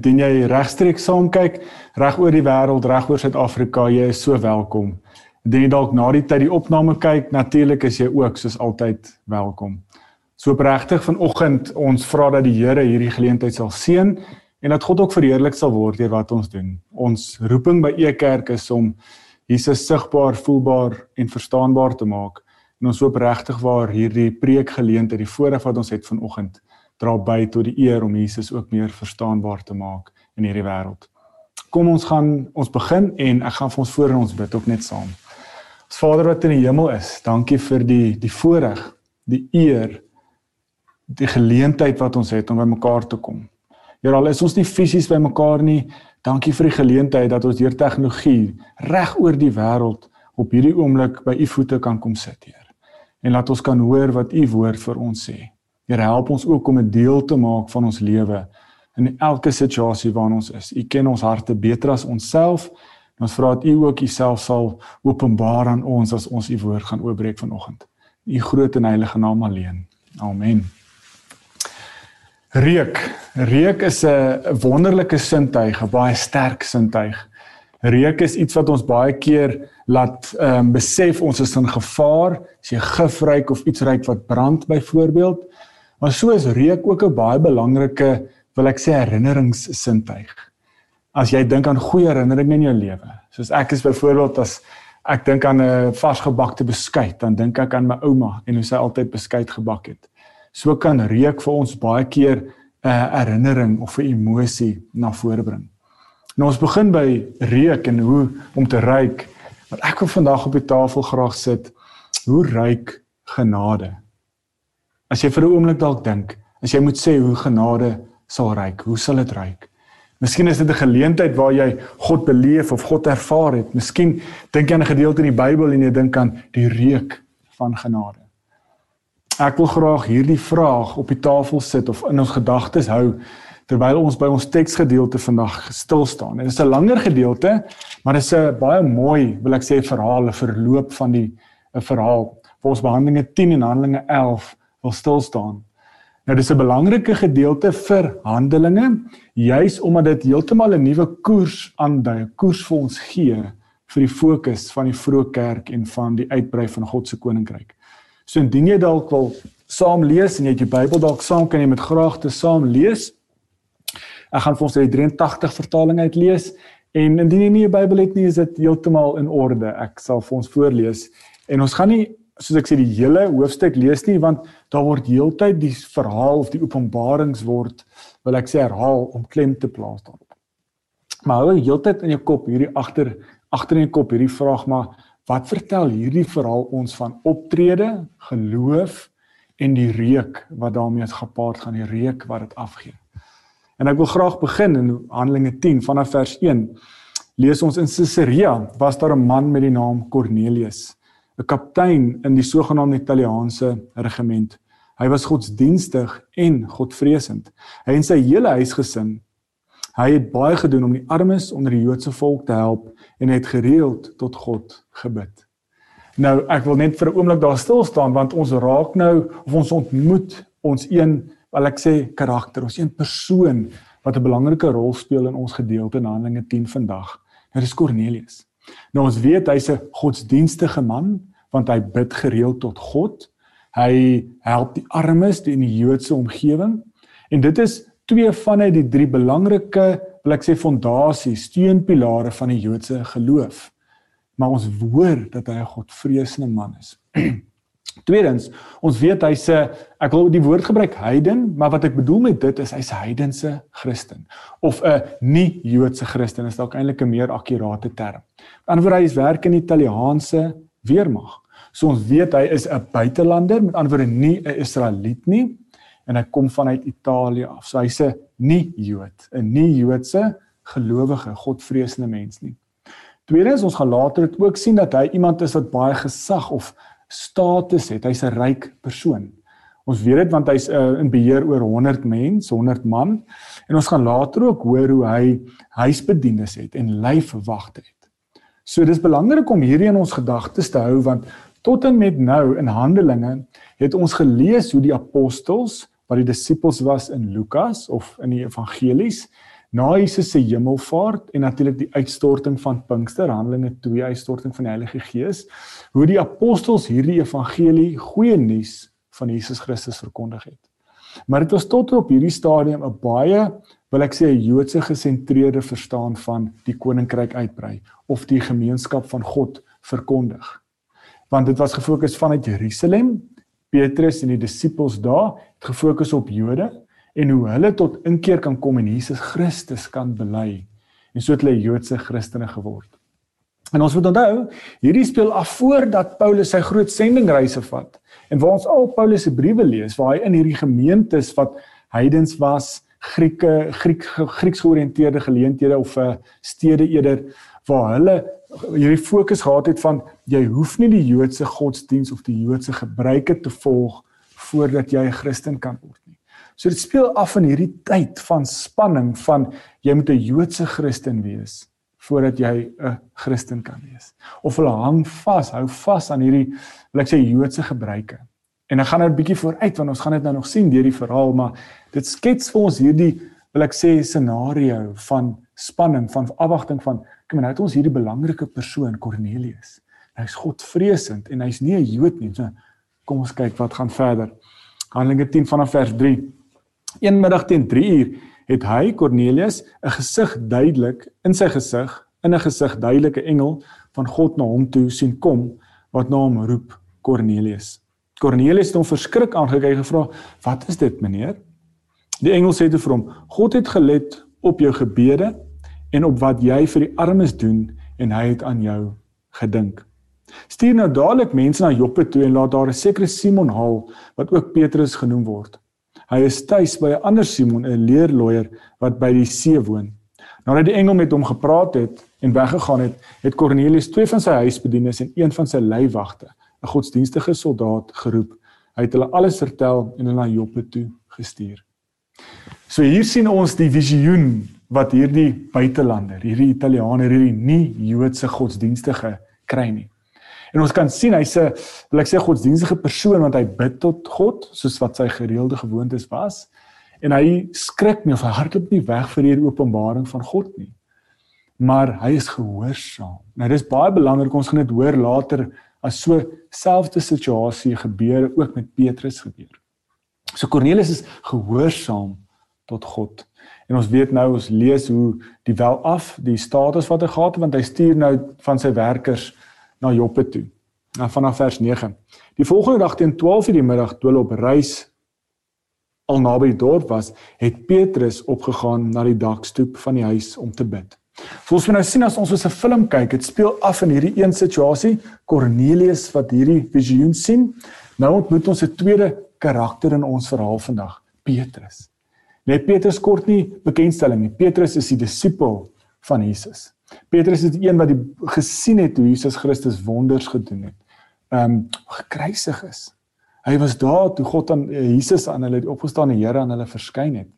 Indien jy regstreeks saam kyk, reg oor die wêreld, reg oor Suid-Afrika, jy is so welkom. Indien jy dalk na die tyd die opname kyk, natuurlik is jy ook soos altyd welkom. So opregtig vanoggend ons vra dat die Here hierdie geleentheid sal seën en dat God ook verheerlik sal word deur wat ons doen. Ons roeping by Ekerk is om Jesus sigbaar, voelbaar en verstaanbaar te maak. En ons hoop regtig waar hierdie preekgeleentheid, die voorreg wat ons het vanoggend, dra by tot die eer om Jesus ook meer verstaanbaar te maak in hierdie wêreld. Kom ons gaan ons begin en ek gaan vir ons voor ons bid ook net saam. Ons Vader wat in die hemel is, dankie vir die die voorreg, die eer, die geleentheid wat ons het om by mekaar te kom. Here al is ons nie fisies by mekaar nie, dankie vir die geleentheid dat ons deur tegnologie reg oor die wêreld op hierdie oomblik by u voete kan kom sit, Heer. En laat ons kan hoor wat u woord vir ons sê. Here help ons ook om 'n deel te maak van ons lewe in elke situasie waarin ons is. U ken ons harte beter as onsself. Ons vra dat U ook Uself sal openbaar aan ons as ons U woord gaan oopbreek vanoggend. U groot en heilige naam alleen. Amen. Reuk. Reuk is 'n wonderlike sintuig, 'n baie sterk sintuig. Reuk is iets wat ons baie keer laat ehm um, besef ons is in gevaar, as jy gif ruik of iets ruik wat brand byvoorbeeld. Maar so is reuk ook 'n baie belangrike, wil ek sê, herinneringssintuig. As jy dink aan goeie herinneringe in jou lewe, soos ek is byvoorbeeld as ek dink aan 'n varsgebakte beskuit, dan dink ek aan my ouma en hoe sy altyd beskuit gebak het. So kan reuk vir ons baie keer 'n uh, herinnering of 'n emosie na vore bring. Nou ons begin by reuk en hoe om te ruik. Want ek wil vandag op die tafel graag sit. Hoe ruik genade? As jy vir 'n oomblik dalk dink, as jy moet sê hoe genade sal ryk, hoe sal dit ryk? Miskien is dit 'n geleentheid waar jy God beleef of God ervaar het. Miskien dink jy aan 'n gedeelte in die Bybel en jy dink aan die reuk van genade. Ek wil graag hierdie vraag op die tafel sit of in ons gedagtes hou terwyl ons by ons teksgedeelte vandag stil staan. Dit is 'n langer gedeelte, maar dit is 'n baie mooi, wil ek sê, verhaal, 'n verloop van die 'n verhaal. Vir ons Handelinge 10 en Handelinge 11 wil stil staan. Nou dis 'n belangrike gedeelte vir Handelinge, juis omdat dit heeltemal 'n nuwe koers aandui, 'n koers vir ons gee vir die fokus van die vroeë kerk en van die uitbrei van God se koninkryk. So indien jy dalk wil saam lees en jy het jou Bybel dalk saam kan jy met graagte saam lees. Ek gaan vir ons die 83 vertaling uit lees en indien jy nie 'n Bybel het nie, is dit heeltemal in orde. Ek sal vir ons voorlees en ons gaan nie soos ek sê die hele hoofstuk lees nie want daar word heeltyd die verhaal of die openbarings word wil ek sê herhaal om klem te plaas daarop. Maar hou heeltyd in jou kop hierdie agter agter in jou kop hierdie vraag maar wat vertel hierdie verhaal ons van optrede, geloof en die reuk wat daarmee gepaard gaan, die reuk wat dit afgee. En ek wil graag begin in Handelinge 10 vanaf vers 1. Lees ons in Caesarea was daar 'n man met die naam Cornelius 'n kaptein in die sogenaamde Italiaanse regiment. Hy was godsdienstig en godvreesend. Hy en sy hele huisgesin, hy het baie gedoen om die armes onder die Joodse volk te help en het gereeld tot God gebid. Nou, ek wil net vir 'n oomblik daar stil staan want ons raak nou of ons ontmoet ons een, wel ek sê karakter, ons een persoon wat 'n belangrike rol speel in ons gedeelte in Handelinge 10 vandag. Dit is Kornelius. Nou ons weet hy's 'n godsdienstige man, want hy bid gereeld tot God. Hy help die armes in die Joodse omgewing. En dit is twee van uit die drie belangrike, wil ek sê fondasies, steunpilare van die Joodse geloof. Maar ons hoor dat hy 'n Godvreesende man is. Tweedens, ons weet hy's 'n ek wil die woord gebruik heiden, maar wat ek bedoel met dit is hy's 'n heidense Christen of 'n nie Joodse Christen is dalk eintlik 'n meer akkurate term. Aan die ander wyse werk in Italiaanse weermag. So ons weet hy is 'n buitelander, met ander woorde nie 'n Israeliet nie en hy kom vanuit Italië af. So hy's 'n nie Jood, 'n nie Joodse gelowige, Godvreesende mens nie. Tweedens, ons gaan later dit ook sien dat hy iemand is wat baie gesag of status het. Hy's 'n ryk persoon. Ons weet dit want hy's uh, in beheer oor 100 mense, 100 man en ons gaan later ook hoor hoe hy huisbedienis het en lyfwagte het. So dis belangrik om hierdie in ons gedagtes te hou want tot en met nou in Handelinge het ons gelees hoe die apostels wat die disippels was in Lukas of in die evangelies Na Jesus se hemelvaart en natuurlik die uitstorting van Pinkster, Handelinge 2 uitstorting van die Heilige Gees, hoe die apostels hierdie evangelie, goeie nuus van Jesus Christus verkondig het. Maar dit was tot op hierdie stadium 'n baie, wil ek sê, 'n Joodse gesentreerde verstaan van die koninkryk uitbrei of die gemeenskap van God verkondig. Want dit was gefokus vanuit Jerusalem. Petrus en die disippels daar het gefokus op Jode en hoe hulle tot inkeer kan kom en Jesus Christus kan bely. En so het hulle Joodse Christene geword. En ons moet onthou, hierdie speel af voordat Paulus sy groot sendingreise vat. En waar ons al Paulus se briewe lees, waar hy in hierdie gemeentes wat heidens was, Grieke, Griek Grieks georiënteerde geleenthede of 'n eh, stede eerder waar hulle hierdie fokus gehad het van jy hoef nie die Joodse godsdiens of die Joodse gebruike te volg voordat jy 'n Christen kan word nie. So dit speel af in hierdie tyd van spanning van jy moet 'n Joodse Christen wees voordat jy 'n Christen kan wees. Of hulle hang vas, hou vas aan hierdie wil ek sê Joodse gebruike. En ek gaan nou 'n bietjie vooruit want ons gaan dit nou nog sien deur die verhaal, maar dit skets vir ons hierdie wil ek sê scenario van spanning, van afwagting van kom nou het ons hierdie belangrike persoon Kornelius. Hy's Godvreesend en hy's nie 'n Jood nie. So kom ons kyk wat gaan verder. Handelinge 10 vanaf vers 3. Een middag teen 3 uur het hy Cornelius 'n gesig duidelik in sy gesig in 'n gesig duidelike engel van God na hom toe sien kom wat na hom roep Cornelius. Cornelius het hom verskrik aangekyk en gevra: "Wat is dit, meneer?" Die engel sê te vir hom: "God het gelet op jou gebede en op wat jy vir die armes doen en hy het aan jou gedink." Stuur nou dadelik mense na Joppe toe en laat daar 'n sekere Simon haal wat ook Petrus genoem word. Hy is tuis by 'n ander Simon, 'n leerloier wat by die see woon. Nadat die engel met hom gepraat het en weggegaan het, het Kornelius twee van sy huisbedienis en een van sy leiwagte, 'n godsdienstige soldaat, geroep. Hy het hulle alles vertel en hulle na Joppe toe gestuur. So hier sien ons die visioen wat hierdie buitelander, hierdie Italianer, hierdie nie Joodse godsdienstige kry nie. En ons kan sien hy's 'n wil ek sê godsdienstige persoon want hy bid tot God soos wat sy gereelde gewoontes was en hy skrik nie of hy hardloop nie weg vir hierdie openbaring van God nie. Maar hy is gehoorsaam. Nou dis baie belangrik ons gaan dit hoor later as so selfde situasie gebeur ook met Petrus gebeur. So Cornelius is gehoorsaam tot God. En ons weet nou ons lees hoe die wel af die status wat hy gehad het want hy stuur nou van sy werkers na Joppe toe. Na vanaf vers 9. Die volgende dag teen 12:00 die middag toe hulle op reis al naby die dorp was, het Petrus opgegaan na die dakstoep van die huis om te bid. Volgens my nou sien as ons so 'n film kyk, dit speel af in hierdie een situasie, Cornelius wat hierdie visioen sien. Nou ontmoet ons 'n tweede karakter in ons verhaal vandag, Petrus. Nee, Petrus kort nie bekendstelling nie. Petrus is die disipel van Jesus. Petrus is die een wat die gesien het hoe Jesus Christus wonders gedoen het. Ehm um, gekruisig is. Hy was daar toe God aan uh, Jesus aan hulle die opgestane Here aan hulle verskyn het.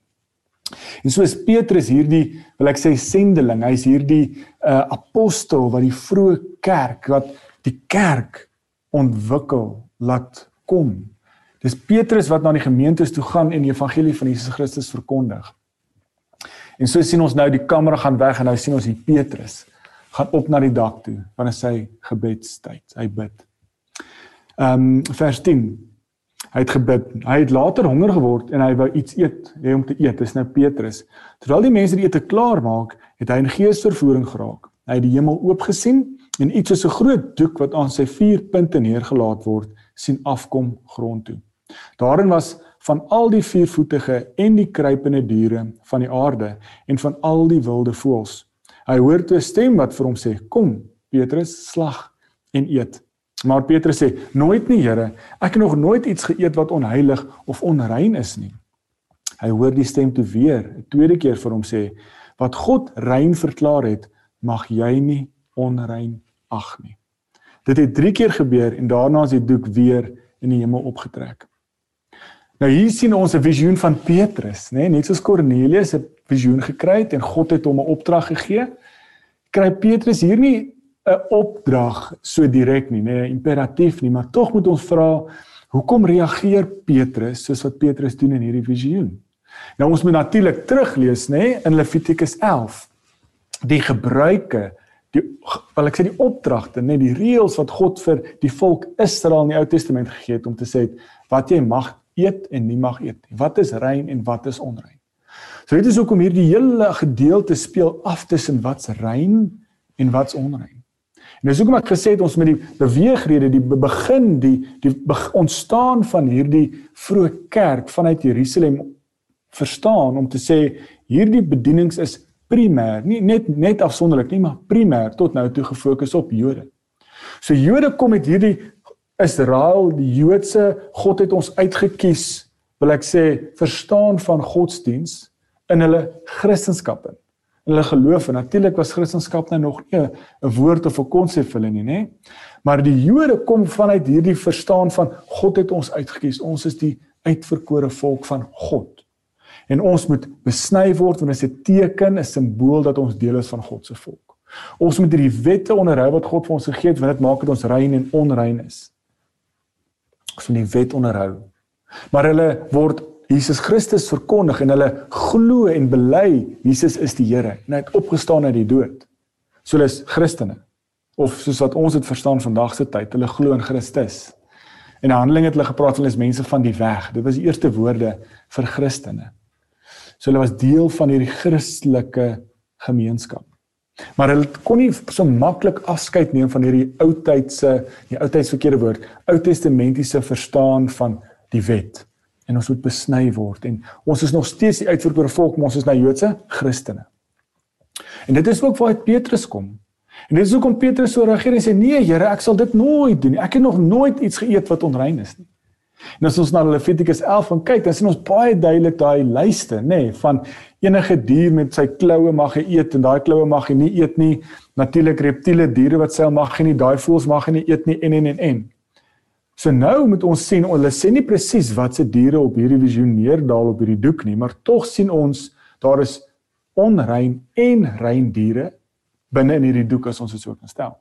En so is Petrus hierdie wil ek sê sendeling. Hy's hierdie uh, apostel wat die vroeë kerk wat die kerk ontwikkel laat kom. Dis Petrus wat na die gemeentes toe gaan en die evangelie van Jesus Christus verkondig. En so sien ons nou die kamera gaan weg en nou sien ons hier Petrus gaan op na die dak toe wanneer sy gebedstyd. Hy bid. Ehm um, vers 10. Hy het gebid. Hy het later honger geword en hy wou iets eet, hê om te eet. Dis nou Petrus. Terwyl die mense die ete klaar maak, het hy in geesvervoering geraak. Hy het die hemel oop gesien en iets soos 'n groot doek wat aan sy vier punte neergelaat word, sien afkom grond toe. Daarin was van al die viervoetige en die kruipende diere van die aarde en van al die wilde voëls. Hy hoor 'n stem wat vir hom sê: "Kom, Petrus, slag en eet." Maar Petrus sê: "Nooit nie, Here. Ek het nog nooit iets geëet wat onheilig of onrein is nie." Hy hoor die stem toe weer, 'n tweede keer vir hom sê: "Wat God rein verklaar het, mag jy nie onrein ag nie." Dit het 3 keer gebeur en daarna is die doek weer in die hemel opgetrek. Nou hier sien ons 'n visioen van Petrus, nê, nee? net soos Kornelius 'n visioen gekry het en God het hom 'n opdrag gegee. Kry Petrus hier nie 'n opdrag so direk nie, nê, nee, imperatief nie, maar tog moet ons vra hoekom reageer Petrus soos wat Petrus doen in hierdie visioen? Nou ons moet natuurlik teruglees nê nee, in Levitikus 11 die gebruike die wel ek sê die opdragte nee, die reëls wat God vir die volk Israel in die Ou Testament gegee het om te sê wat jy mag eet en nie mag eet nie. Wat is rein en wat is onrein? So dit is hoekom hierdie hele gedeelte speel af tussen wat's rein en wat's onrein. En dis hoekom ek gesê het ons met die beweegrede, die begin, die die ontstaan van hierdie vroeë kerk vanuit Jerusalem verstaan om te sê hierdie bedienings is primêr, nie net net afsonderlik nie, maar primêr tot nou toe gefokus op Jode. So Jode kom met hierdie Israel, die Joodse God het ons uitgekies, wil ek sê, verstaan van godsdiens in hulle Christendom in. In hulle geloof en natuurlik was Christendom nou nog nie 'n woord of 'n konsep vir hulle nie, nê? Maar die Jode kom vanuit hierdie verstaan van God het ons uitgekies. Ons is die uitverkore volk van God. En ons moet besny word want dit is 'n teken, 'n simbool dat ons deel is van God se volk. Ons moet hierdie wette onderhou wat God vir ons gegee het want dit maak dit ons rein en onrein is. Moet die wet onderhou. Maar hulle word Jesus Christus verkondig en hulle glo en bely Jesus is die Here en hy het opgestaan uit die dood. So hulle is Christene of soos wat ons dit verstaan vandag se tyd, hulle glo in Christus. En in Handelinge het hulle gepraat van hulle is mense van die weg. Dit was die eerste woorde vir Christene. So hulle was deel van hierdie Christelike gemeenskap. Maar hulle kon nie so maklik afskeid neem van hierdie ou tydse, die ou tyds verkeerde woord, ou testamentiese verstaan van die wet en ons moet besny word en ons is nog steeds die uitverkore volk ons is nou Joodse Christene. En dit is ook waar Petrus kom. En dit is hoekom Petrus so reageer en sê nee Here, ek sal dit nooit doen nie. Ek het nog nooit iets geëet wat onrein is nie. En as ons na Levitikus 11 van kyk, dan sien ons baie duidelik daai lyste, nê, nee, van enige dier met sy kloue mag hy eet en daai kloue mag hy nie eet nie. Natuurlik reptiele diere wat sy mag hy nie, daai voëls mag hy nie eet nie en en en en. So nou moet ons sien hulle sê nie presies wat se diere op hierdie visioneer daal op hierdie doek nie, maar tog sien ons daar is onrein en rein diere binne in hierdie doek as ons dit so kan stel.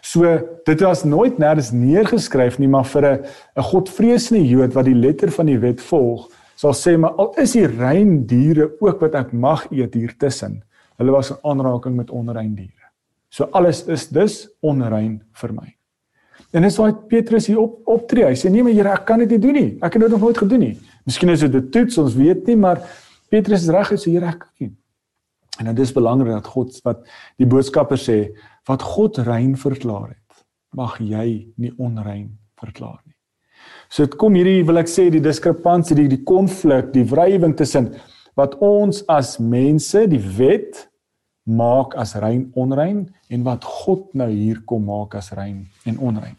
So dit was nooit nêrens neergeskryf nie, maar vir 'n 'n godvreesende Jood wat die letter van die wet volg, sal sê maar al is die rein diere ook wat ek mag eet hier tussen. Hulle was in aanraking met onrein diere. So alles is dus onrein vir my. En dis waar Petrus hier op optree. Hy sê nee, maar Here, ek kan dit nie doen nie. Ek het dit nog nooit gedoen nie. Miskien is dit 'n toets, ons weet nie, maar Petrus is reg, hy sê Here, ek kan nie. En dit is belangrik dat God wat die boodskapper sê, wat God rein verklaar het, mag jy nie onrein verklaar nie. So dit kom hierdie wil ek sê die diskrepansie, die die konflik, die wrywing tussen wat ons as mense, die wet maak as rein onrein en wat God nou hier kom maak as rein en onrein.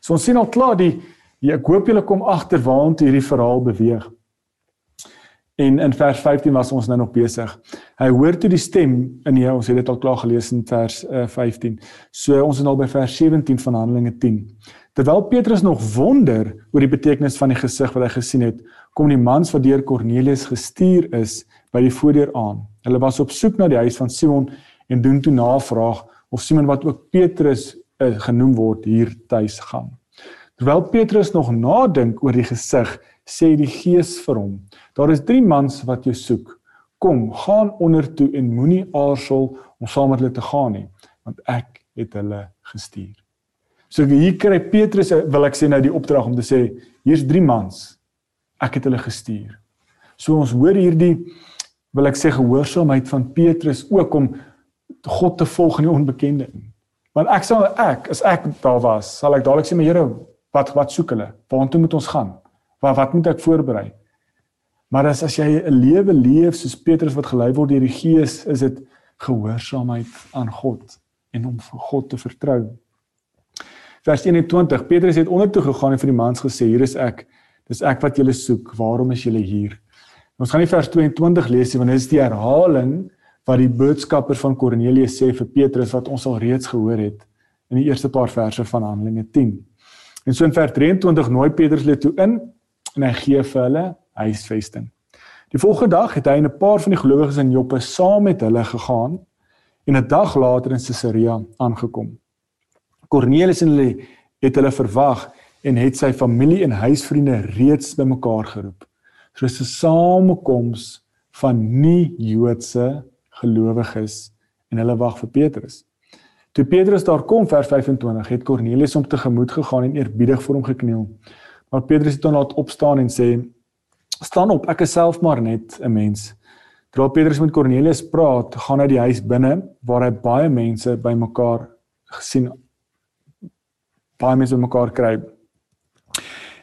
So ons sien al klaar die, die ek hoop julle kom agter waartoe hierdie verhaal beweeg. En in vers 15 was ons nou nog besig. Hy hoor toe die stem in hier, ons het dit al klaar gelees in vers uh, 15. So ons is nou by vers 17 van Handelinge 10. Terwyl Petrus nog wonder oor die betekenis van die gesig wat hy gesien het, kom die mans wat deur Kornelius gestuur is by die voordeur aan. Hulle was op soek na die huis van Simon en doen toe navraag of Simon wat ook Petrus uh, genoem word hier tuis gaan. Terwyl Petrus nog nadink oor die gesig, sê die Gees vir hom: "Daar is 3 mans wat jou soek. Kom, gaan onder toe en moenie aarzel om saam met hulle te gaan nie, want ek het hulle gestuur." So hier kry Petrus wil ek sê nou die opdrag om te sê: "Hier's 3 mans. Ek het hulle gestuur." So ons hoor hierdie wil ek sê gehoorsaamheid van Petrus ook om God te volg in die onbekende. Want ek sal ek as ek daar was, sal ek dadelik sê my Here, wat wat soek hulle? Waartoe moet ons gaan? Wat wat moet ek voorberei? Maar as as jy 'n lewe leef soos Petrus wat gelei word deur die Gees, is dit gehoorsaamheid aan God en om vir God te vertrou. Vers 21. Petrus het ondertoe gegaan en vir die mans gesê: "Hier is ek. Dis ek wat julle soek. Waarom is julle hier?" Ons gaan nie vers 22 lees nie want dit is die herhaling wat die boodskapper van Kornelius sê vir Petrus wat ons al reeds gehoor het in die eerste paar verse van Handelinge 10. En so in vers 23 nooi Petrus hulle toe in en hy gee vir hulle huisvesting. Die volgende dag het hy en 'n paar van die gelowiges in Joppe saam met hulle gegaan en 'n dag later in Caesarea aangekom. Kornelius en hulle het hulle verwag en het sy familie en huisvriende reeds bymekaar geroep. So dis 'n samekoms van nie Joodse gelowiges en hulle wag vir Petrus. Toe Petrus daar kom vers 25 het Kornelius hom tegemoet gegaan en eerbiedig voor hom gekniel. Maar Petrus het hom laat opstaan en sê: "Staan op, ek is self maar net 'n mens." Terwyl Petrus met Kornelius praat, gaan hy die huis binne waar hy baie mense bymekaar gesien baie mense bymekaar kry.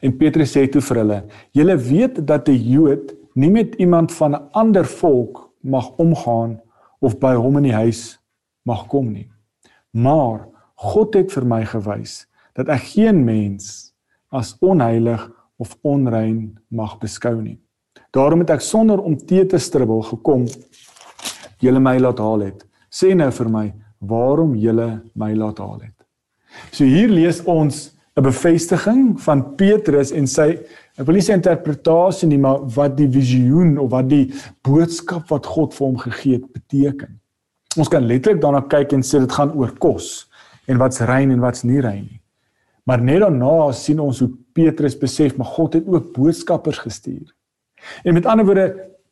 En Petrus sê toe vir hulle: "Julle weet dat 'n Jood nie met iemand van 'n ander volk mag omgaan of by hom in die huis mag kom nie. Maar God het vir my gewys dat ek geen mens as onheilig of onrein mag beskou nie. Daarom het ek sonder om te te stribbel gekom julle my laat haal het. Sê nou vir my waarom julle my laat haal het. So hier lees ons 'n bevestiging van Petrus en sy ek wil nie sê interpretasie nie, maar wat die visioen of wat die boodskap wat God vir hom gegee het beteken. Ons kan letterlik daarna kyk en sê dit gaan oor kos en wat's rein en wat's nie rein nie. Maar net daarna sien ons hoe Petrus besef maar God het ook boodskappers gestuur. En met ander woorde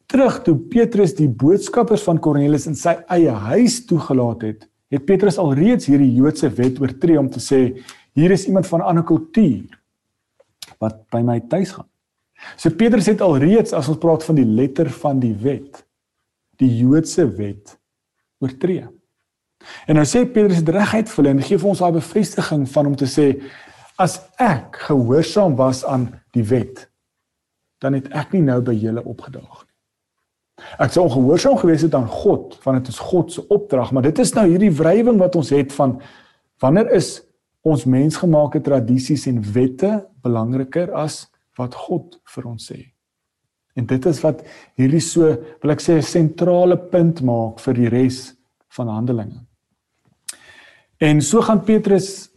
terug toe Petrus die boodskappers van Kornelius in sy eie huis toegelaat het, het Petrus alreeds hierdie Joodse wet oortree om te sê hier is iemand van 'n ander kultuur wat by my tuis gaan. So Petrus het alreeds as ons praat van die letter van die wet, die Joodse wet oortree. En nou sê Petrus dit reguit vir hulle en gee vir ons daai bevestiging van om te sê as ek gehoorsaam was aan die wet, dan het ek nie nou by julle opgedaag nie. Ek sou ongehoorsaam gewees het aan God, want dit is God se opdrag, maar dit is nou hierdie wrywing wat ons het van wanneer is ons mensgemaakte tradisies en wette belangriker as wat God vir ons sê. En dit is wat hierdie so, wil ek sê, 'n sentrale punt maak vir die res van Handelinge. En so gaan Petrus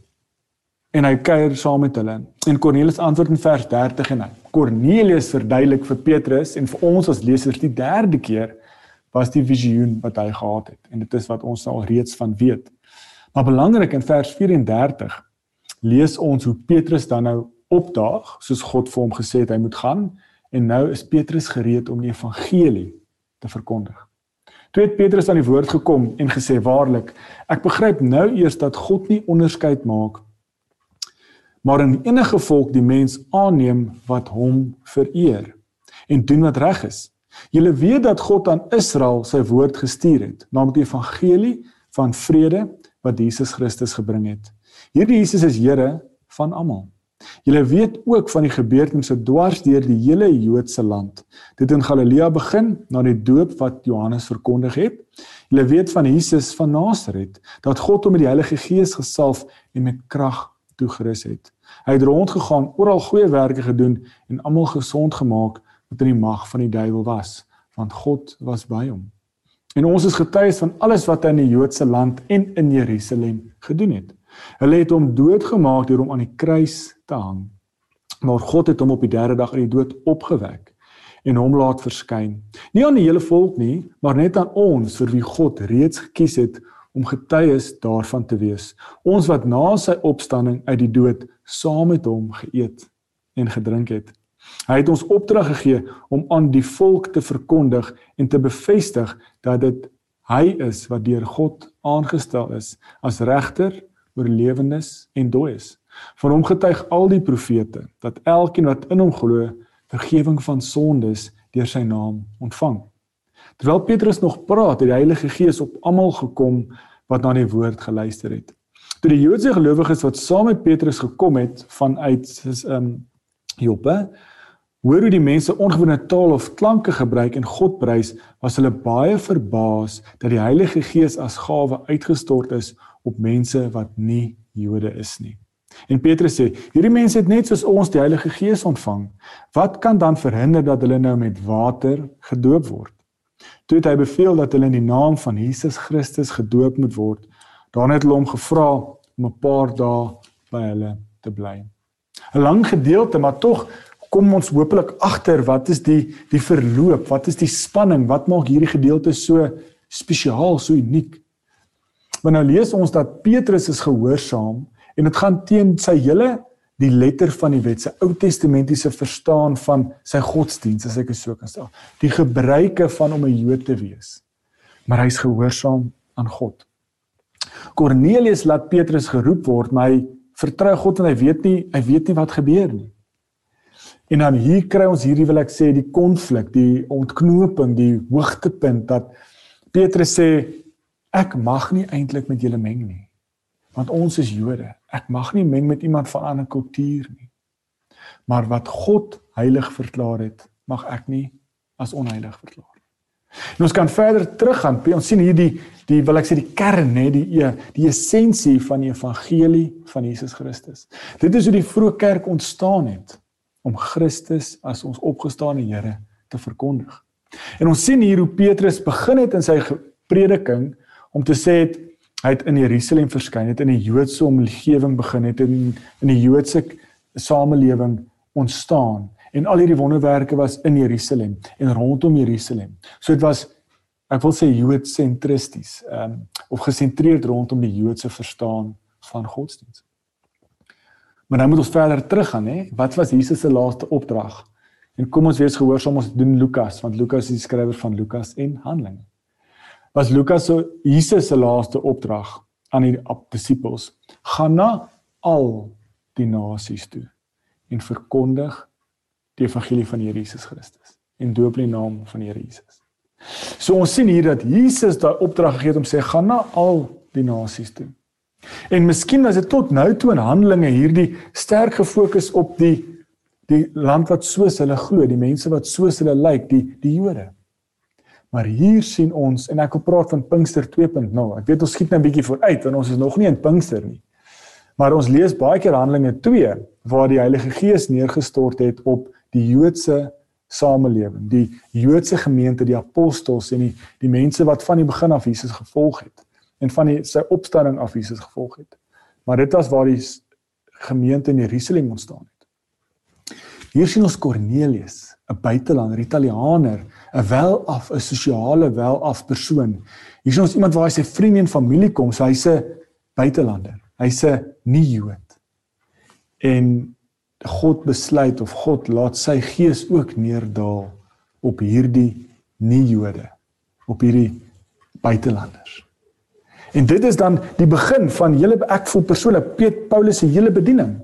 en hy kuier saam met hulle. En Kornelius antwoord in vers 30 en hy Kornelius verduidelik vir Petrus en vir ons as lesers die derde keer was die visioen wat hy gehad het. En dit is wat ons al reeds van weet. Maar belangrik in vers 34 lees ons hoe Petrus dan nou opdaag soos God vir hom gesê het hy moet gaan en nou is Petrus gereed om die evangelie te verkondig. Toe het Petrus aan die woord gekom en gesê waarlik ek begryp nou eers dat God nie onderskeid maak maar in enige volk die mens aanneem wat hom vereer en doen wat reg is. Julle weet dat God aan Israel sy woord gestuur het, naamlik die evangelie van vrede wat Jesus Christus gebring het. Hierdie Jesus is Here van almal. Julle weet ook van die gebeurtenisse dwars deur die hele Joodse land. Dit in Galilea begin na die doop wat Johannes verkondig het. Julle weet van Jesus van Nasaret dat God hom met die Heilige Gees gesalf en met krag toegerus het. Hy het rondgegaan, oral goeie werke gedoen en almal gesond gemaak wat in die mag van die duiwel was, want God was by hom. En ons is getuies van alles wat hy in die Joodse land en in Jerusalem gedoen het. Hulle het hom doodgemaak deur hom aan die kruis te hang. Maar God het hom op die derde dag uit die dood opgewek en hom laat verskyn. Nie aan die hele volk nie, maar net aan ons vir wie God reeds gekies het om getuies daarvan te wees. Ons wat na sy opstanding uit die dood saam met hom geëet en gedrink het. Hy het ons opdrag gegee om aan die volk te verkondig en te bevestig dat dit hy is wat deur God aangestel is as regter oor lewendes en dooies. Van hom getuig al die profete dat elkeen wat in hom glo vergifnis van sondes deur sy naam ontvang. Terwyl Petrus nog praat, het die Heilige Gees op almal gekom wat na die woord geluister het. Toe die Joodse gelowiges wat saam met Petrus gekom het vanuit is um Joppe, hoor hoe die mense ongewone taal of klanke gebruik en God prys, was hulle baie verbaas dat die Heilige Gees as gawe uitgestort is op mense wat nie Jode is nie. En Petrus sê: "Hierdie mense het net soos ons die Heilige Gees ontvang. Wat kan dan verhinder dat hulle nou met water gedoop word?" Toe het hy beveel dat hulle in die naam van Jesus Christus gedoop moet word. Daarna het hulle hom gevra om 'n paar dae by hulle te bly. 'n Lang gedeelte, maar tog kom ons hopelik agter wat is die die verloop, wat is die spanning, wat maak hierdie gedeelte so spesiaal, so uniek. Want nou lees ons dat Petrus is gehoorsaam en dit gaan teen sy hele die letter van die wet, sy Ou Testamentiese verstaan van sy godsdiens, as ek dit so kan stel. Die gebruike van om 'n Jood te wees. Maar hy's gehoorsaam aan God. Kornelius laat Petrus geroep word, maar hy vertrou God en hy weet nie, hy weet nie wat gebeur nie. En dan hier kry ons hierdie wil ek sê die konflik, die ontknoping, die hoogtepunt dat Petrus sê ek mag nie eintlik met julle meng nie. Want ons is Jode. Ek mag nie meng met iemand van 'n ander kultuur nie. Maar wat God heilig verklaar het, mag ek nie as onheilig verklaar nie. En ons kan verder teruggaan. Ons sien hier die die wil ek sê die kern nê, die die essensie van die evangelie van Jesus Christus. Dit is hoe die vroeë kerk ontstaan het om Christus as ons opgestane Here te verkondig. En ons sien hier hoe Petrus begin het in sy prediking om te sê het hy het in Jerusalem verskyn het in 'n Joodse omgewing begin het in in die Joodse samelewing ontstaan en al hierdie wonderwerke was in Jerusalem en rondom Jerusalem. So dit was ek wil sê Joodsentristies, ehm um, of gesentreerd rondom die Joodse verstaan van godsdienst. Maar nou moet ons verder teruggaan hè. Wat was Jesus se laaste opdrag? En kom ons wees gehoorsaam ons doen Lukas want Lukas is die skrywer van Lukas en Handelinge was Lukas se Jesus se laaste opdrag aan die disippels: "Gaan na al die nasies toe en verkondig die evangelie van Here Jesus Christus en doop in die naam van Here Jesus." So ons sien hier dat Jesus daai opdrag gegee het om sê: "Gaan na al die nasies toe." En miskien was dit tot nou toe in Handelinge hierdie sterk gefokus op die die land wat soos hulle glo, die mense wat soos hulle lyk, die die Jode. Maar hier sien ons en ek wil praat van Pinkster 2.0. Ek weet ons skiet nou 'n bietjie vooruit want ons is nog nie in Pinkster nie. Maar ons lees baie keer Handelinge 2 waar die Heilige Gees neergestort het op die Joodse samelewing, die Joodse gemeente, die apostels en die die mense wat van die begin af Jesus gevolg het en van die sy opstanding af Jesus gevolg het. Maar dit was waar die gemeente in Jerusalem ontstaan het. Hier sien ons Kornelius, 'n buitelander, Italianer, 'n welaf, 'n sosiale welaf persoon. Hier is ons iemand waar hy sy vriende en familie kom, so hy's 'n buitelander. Hy's 'n nie Jood. En God besluit of God laat sy gees ook neerdal op hierdie nie Jode, op hierdie buitelanders. En dit is dan die begin van hele ek voel persoonlik Piet Paulus se hele bediening.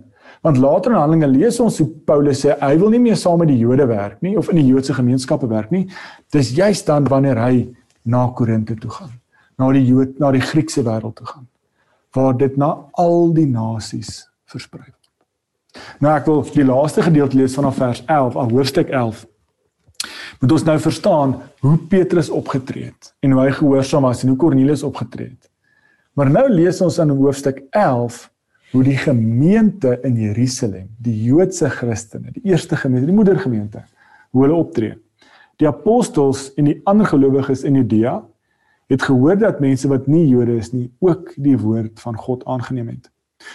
Want later in Handelinge lees ons hoe Paulus sê hy wil nie meer saam met die Jode werk nie of in die Joodse gemeenskappe werk nie. Dis juist dan wanneer hy na Korinte toe gaan, na die Jood, na die Griekse wêreld toe gaan, waar dit na al die nasies versprei word. Nou ek wil die laaste gedeelte lees vanaf vers 11, al hoofstuk 11. Moet ons nou verstaan hoe Petrus opgetree het en hoe hy gehoorsaam was en hoe Kornelius opgetree het. Maar nou lees ons in hoofstuk 11 hoe die gemeente in Jerusalem, die Joodse Christene, die eerste gemeente, die moedergemeente, hoe hulle optree. Die apostels en die ander gelowiges in Judea het gehoor dat mense wat nie Jode is nie, ook die woord van God aangeneem het.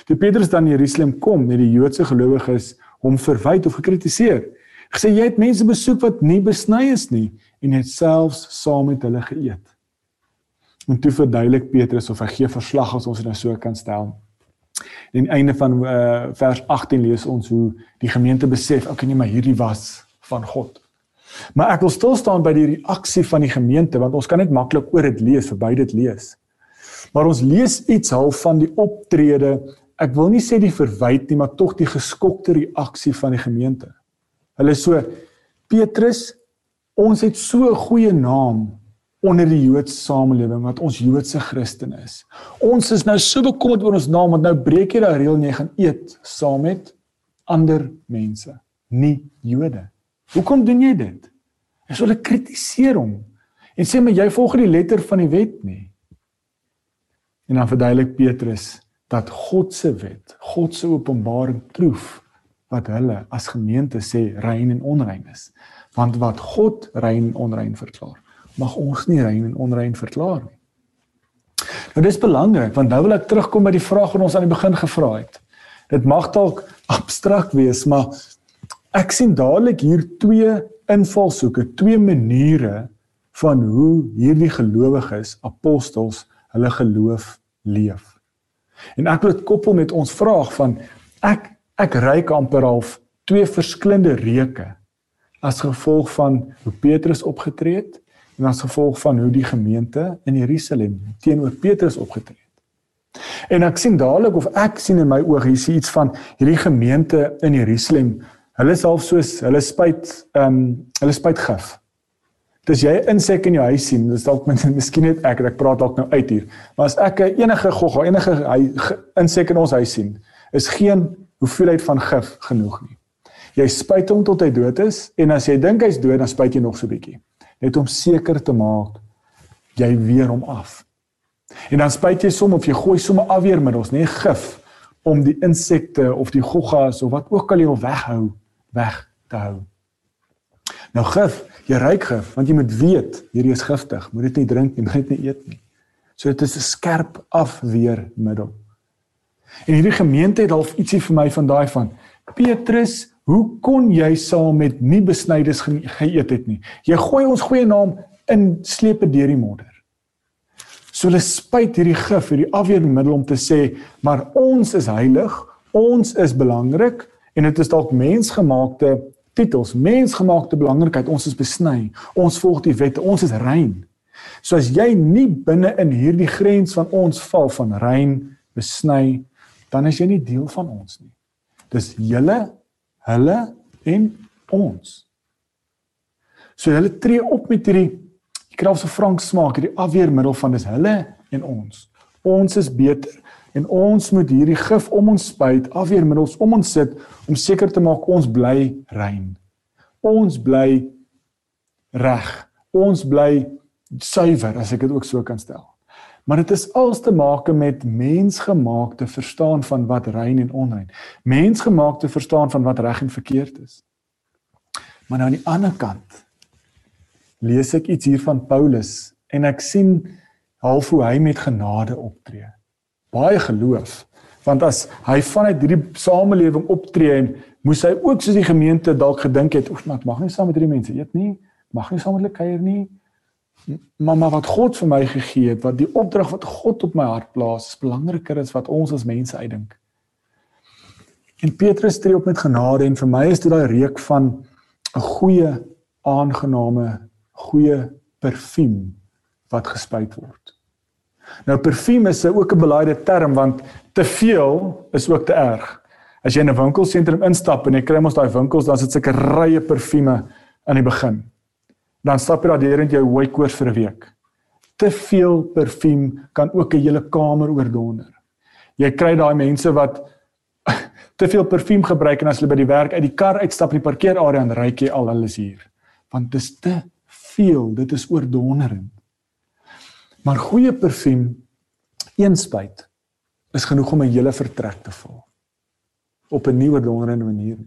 Toe Petrus dan in Jerusalem kom, het die Joodse gelowiges hom verwyd of gekritiseer. Gesê jy het mense besoek wat nie besny is nie en het selfs saam met hulle geëet. En toe verduidelik Petrus of hy gee verslag as ons dit nou so kan stel En einde van uh, vers 18 lees ons hoe die gemeente besef, okay nee, maar hierdie was van God. Maar ek wil stil staan by die reaksie van die gemeente want ons kan net maklik oor dit lees, verby dit lees. Maar ons lees iets half van die optrede, ek wil nie sê die verwyd nie, maar tog die geskokte reaksie van die gemeente. Hulle so Petrus, ons het so 'n goeie naam onder die Joodse samelewing wat ons Joodse Christene is. Ons is nou so bekommerd oor ons naam want nou breek jy daai reël en jy gaan eet saam met ander mense, nie Jode. Hoekom doen jy dit? Is hulle kritiseer hom en sê maar jy volg die letter van die wet nie. En dan verduidelik Petrus dat God se wet, God se openbaring proef wat hulle as gemeente sê rein en onrein is. Want wat God rein en onrein verklaar, mag ons nie rein en onrein verklaar nie. Nou dis belangrik want nou wil ek terugkom by die vraag wat ons aan die begin gevra het. Dit mag dalk abstrakt wees, maar ek sien dadelik hier twee invalshoeke, twee maniere van hoe hierdie gelowiges, apostels, hulle geloof leef. En ek wil dit koppel met ons vraag van ek ek ryk amper half twee verskillende reuke as gevolg van hoe Petrus opgetree het en as gevolg van hoe die gemeente in Jerusalem teenoor Petrus opgetree het. En ek sien dadelik of ek sien in my oë hier iets van hierdie gemeente in Jerusalem. Hulle is half soos hulle spyt ehm um, hulle spyt gif. Dis jy insek in jou huis sien, dis dalk met miskien net ek, ek praat dalk nou uit hier. Maar as ek enige gogga, enige insek in ons huis sien, is geen hoeveelheid van gif genoeg nie. Jy spuit hom tot hy dood is en as jy dink hy's dood, dan spuit jy nog so 'n bietjie. Net om seker te maak jy weer hom af. En dan spuit jy som of jy gooi sommer afweermiddels, nee gif om die insekte of die goggas of wat ook al jy wil weghou, weg te hou. Nou gif, jy ruik gif want jy moet weet hierdie is giftig. Moet dit nie drink nie, moet dit nie eet nie. So dit is 'n skerp afweermiddel. En hierdie gemeente het half ietsie vir my van daai van Petrus, hoe kon jy saam met nie besnydes ge geëet het nie? Jy gooi ons goeie naam in slepe deur die modder. So hulle spuit hierdie gif, hierdie afweermiddel om te sê, maar ons is heilig, ons is belangrik en dit is dalk mensgemaakte titels, mensgemaakte belangrikheid, ons is besny, ons volg die wette, ons is rein. So as jy nie binne in hierdie grens van ons val van rein, besny, dan is jy nie deel van ons nie. Dis julle, hulle en ons. So hulle tree op met hierdie kry so frank smaak, hierdie afweermiddel van dis hulle en ons. Ons is beter en ons moet hierdie gif om ons spuit, afweermiddels om ons sit om seker te maak ons bly rein. Ons bly reg. Ons bly suiwer as ek dit ook so kan stel. Maar dit is als te maak met mensgemaakte verstaan van wat rein en onrein. Mensgemaakte verstaan van wat reg en verkeerd is. Maar nou aan die ander kant lees ek iets hier van Paulus en ek sien half hoe hy met genade optree. Baie geloof. Want as hy vanuit hierdie samelewing optree en moes hy ook soos die gemeente dalk gedink het, "Oef, maar ek mag nie saam met hierdie mense eet nie. Mag nie saam met hulle kuier nie." Mamma wat God vir my gegee het, wat die opdrag wat God op my hart plaas, is belangriker as wat ons as mense uitdink. En Petrus tree op met genade en vir my is dit daai reuk van 'n goeie aangename goeie parfuum wat gespuit word. Nou parfuum is ook 'n belaaide term want te veel is ook te erg. As jy in 'n winkelsentrum instap en jy kry mos daai winkels, dan sit sulke rye parfume aan die begin dan stap jy daar deur in jou hoë koors vir 'n week. Te veel parfuum kan ook 'n hele kamer oordonder. Jy kry daai mense wat te veel parfuum gebruik en as hulle by die werk uit die kar uitstap in die parkeerarea en ry jy al hulle is hier. Want dit is te veel, dit is oordonderend. Maar goeie parfuum een spuit is genoeg om 'n hele vertrek te vul op 'n nuwe donderende manier.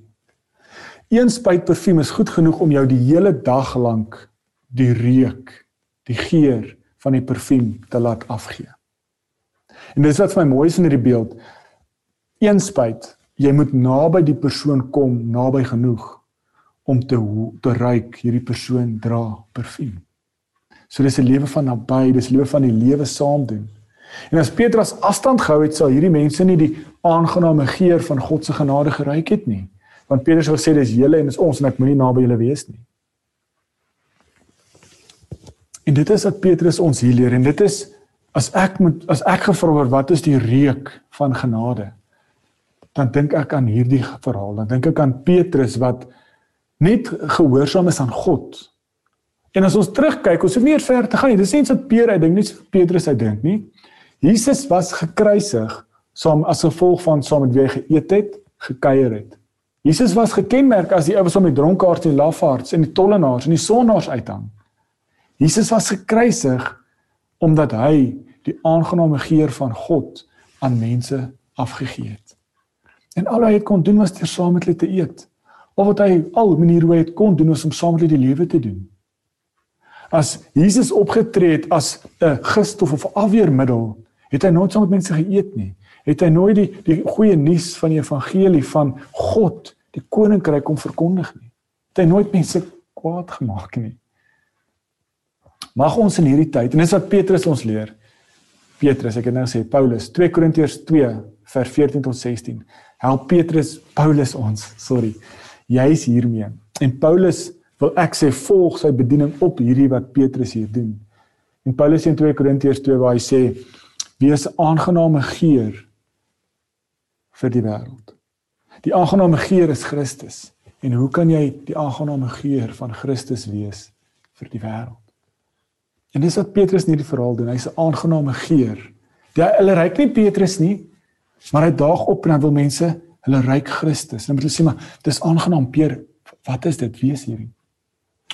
Een spuit parfuum is goed genoeg om jou die hele dag lank die reuk, die geur van die parfuum te laat afgee. En dis wat vir my mooi is in hierdie beeld. Een spuit, jy moet naby die persoon kom, naby genoeg om te te ruik hierdie persoon dra parfuum. So dis 'n lewe van naby, dis lewe van die lewe saam doen. En as Petrus afstand gehou het, sal hierdie mense nie die aangename geur van God se genade geruik het nie want Petrus het gesê dis julle en dis ons en ek moenie naby julle wees nie. En dit is wat Petrus ons hier leer en dit is as ek moet as ek gevra word wat is die reuk van genade dan dink ek aan hierdie verhaal dan dink ek aan Petrus wat net gehoorsaam is aan God. En as ons terugkyk, ons hoef nie ver te gaan nie. Dis nie iets wat Petrus uit dink nie, Petrus uit dink nie. Jesus was gekruisig saam as gevolg van saam met wie hy geëet het, gekuier het. Jesus was gekenmerk as die ouens om die dronkaards en lafaards en die tollenaars en die sondaars uithang. Jesus was gekruisig omdat hy die aangename geur van God aan mense afgegee het. En al wat hy kon doen was deur saam met hulle te eet. Of wat hy al maniere hoe hy kon doen was om saam met hulle die lewe te doen. As Jesus opgetree het as 'n gifstof of afweermiddel, het hy nooit saam met mense geëet nie het hy nooit die die goeie nuus van die evangelie van God, die koninkryk om verkondig nie. Het hy nooit mense kwaad gemaak nie. Mag ons in hierdie tyd en dis wat Petrus ons leer, Petrus, ek het nou gesê Paulus, 2 Korintiërs 2 vers 14 tot 16. Help Petrus Paulus ons, sorry. Jy's hiermee. En Paulus wil ek sê volg sy bediening op hierdie wat Petrus hier doen. En Paulus in 2 Korintiërs 2 waar hy sê wees aangename geur vir die wêreld. Die aangename geur is Christus. En hoe kan jy die aangename geur van Christus wees vir die wêreld? En dis wat Petrus in hierdie verhaal doen. Hy's 'n aangename geur. Ja, hulle ryk nie Petrus nie, maar hy daag op en hy wil mense, hulle ryk Christus. En hulle sê maar, dis aangenaam Peer, wat is dit? Wie is hierdie?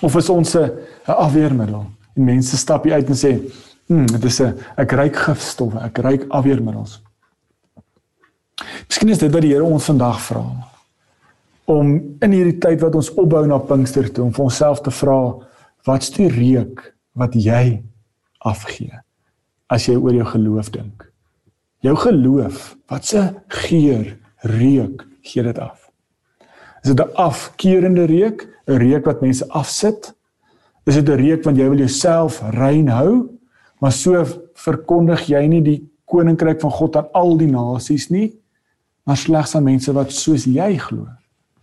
Of is ons 'n afweermiddel? En mense stap uit en sê, "Hm, dit is 'n ek ryk gifstowwe, ek ryk afweermiddels." Miskien is dit wat die Here ons vandag vra om in hierdie tyd wat ons opbou na Pinkster toe om vir onsself te vra, wat's die reuk wat jy afgee as jy oor jou geloof dink. Jou geloof, wat 'n geur, reuk gee dit af. Is dit 'n afkeurende reuk, 'n reuk wat mense afsit? Is dit 'n reuk want jy wil jouself rein hou, maar so verkondig jy nie die koninkryk van God aan al die nasies nie, maar slegs aan mense wat soos jy glo,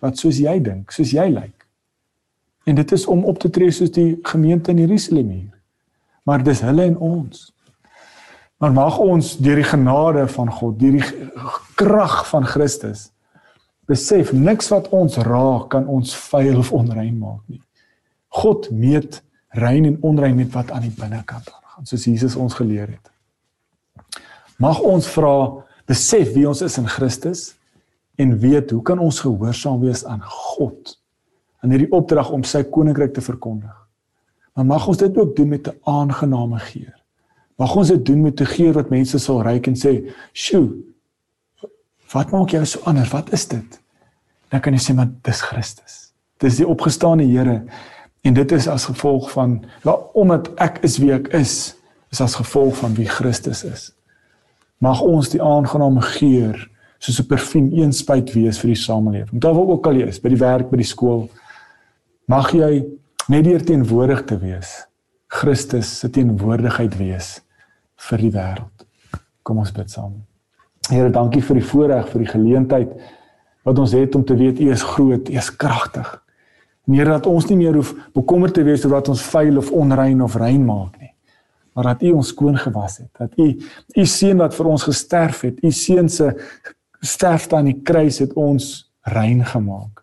wat soos jy dink, soos jy lyk. En dit is om op te tree soos die gemeente in Jerusalem hier. Maar dis hulle en ons. Maar mag ons deur die genade van God, deur die krag van Christus besef niks wat ons raak kan ons vuil of onrein maak nie. God meet rein en onrein met wat aan die binnekant aangaan, soos Jesus ons geleer het. Mag ons vra besef wie ons is in Christus en weet hoe kan ons gehoorsaam wees aan God? in hierdie opdrag om sy koninkryk te verkondig. Maar mag ons dit ook doen met 'n aangename geur. Mag ons dit doen met 'n geur wat mense sal ruik en sê, "Sjoe, wat maak jou so anders? Wat is dit?" Dan kan jy sê, "Maar dis Christus. Dis die opgestane Here." En dit is as gevolg van ja, omdat ek is wie ek is, is as gevolg van wie Christus is. Mag ons die aangename geur soos 'n parfuum eenspuit wees vir die samelewing. Daar waar ook al jy is, by die werk, by die skool, Mag jy net deur teenwoordig te wees, Christus se teenwoordigheid wees vir die wêreld. Kom ons bid saam. Here, dankie vir die voorreg, vir die geleentheid wat ons het om te weet U is groot, U is kragtig. Here, dat ons nie meer hoef bekommerd te wees oor wat ons vuil of onrein of rein maak nie, maar dat U ons skoon gewas het. Dat U U seun wat vir ons gesterf het, U seun se sterfte aan die kruis het ons rein gemaak.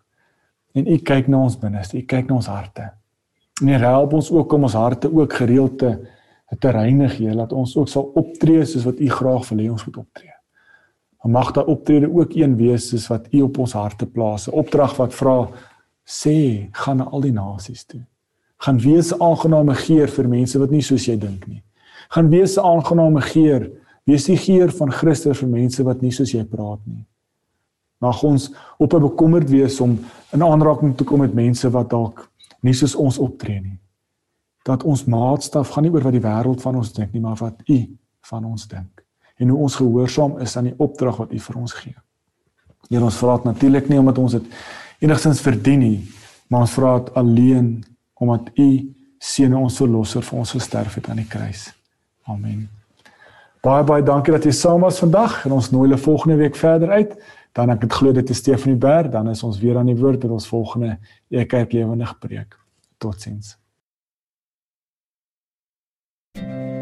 En U kyk na ons binneste, U kyk na ons harte. En U help ons ook om ons harte ook gereeld te te reinig, Heer, dat ons ook sal optree soos wat U graag wil hê ons moet optree. Maar mag daai optrede ook een wees soos wat U op ons harte plaas, 'n opdrag wat vra sê, gaan na al die nasies toe. Gaan wees aangename geur vir mense wat nie soos jy dink nie. Gaan wees 'n aangename geur, wees die geur van Christus vir mense wat nie soos jy praat nie. Mag ons op 'n bekommerd wees om in aanraking te kom met mense wat dalk nie soos ons optree nie. Dat ons maatstaf gaan nie oor wat die wêreld van ons dink nie, maar wat U van ons dink en hoe ons gehoorsaam is aan die opdrag wat U vir ons gee. Hier ons vra dit natuurlik nie omdat ons dit enigstens verdien nie, maar ons vra dit alleen omdat U seën ons verlosser vir ons gesterf het aan die kruis. Amen. Baie baie dankie dat jy saam was vandag en ons nooi julle volgende week verder uit dan ek het glo dit is Stefanie Berg, dan is ons weer aan die woord met ons volgende Ekerk lewendig preek. Totsiens. Música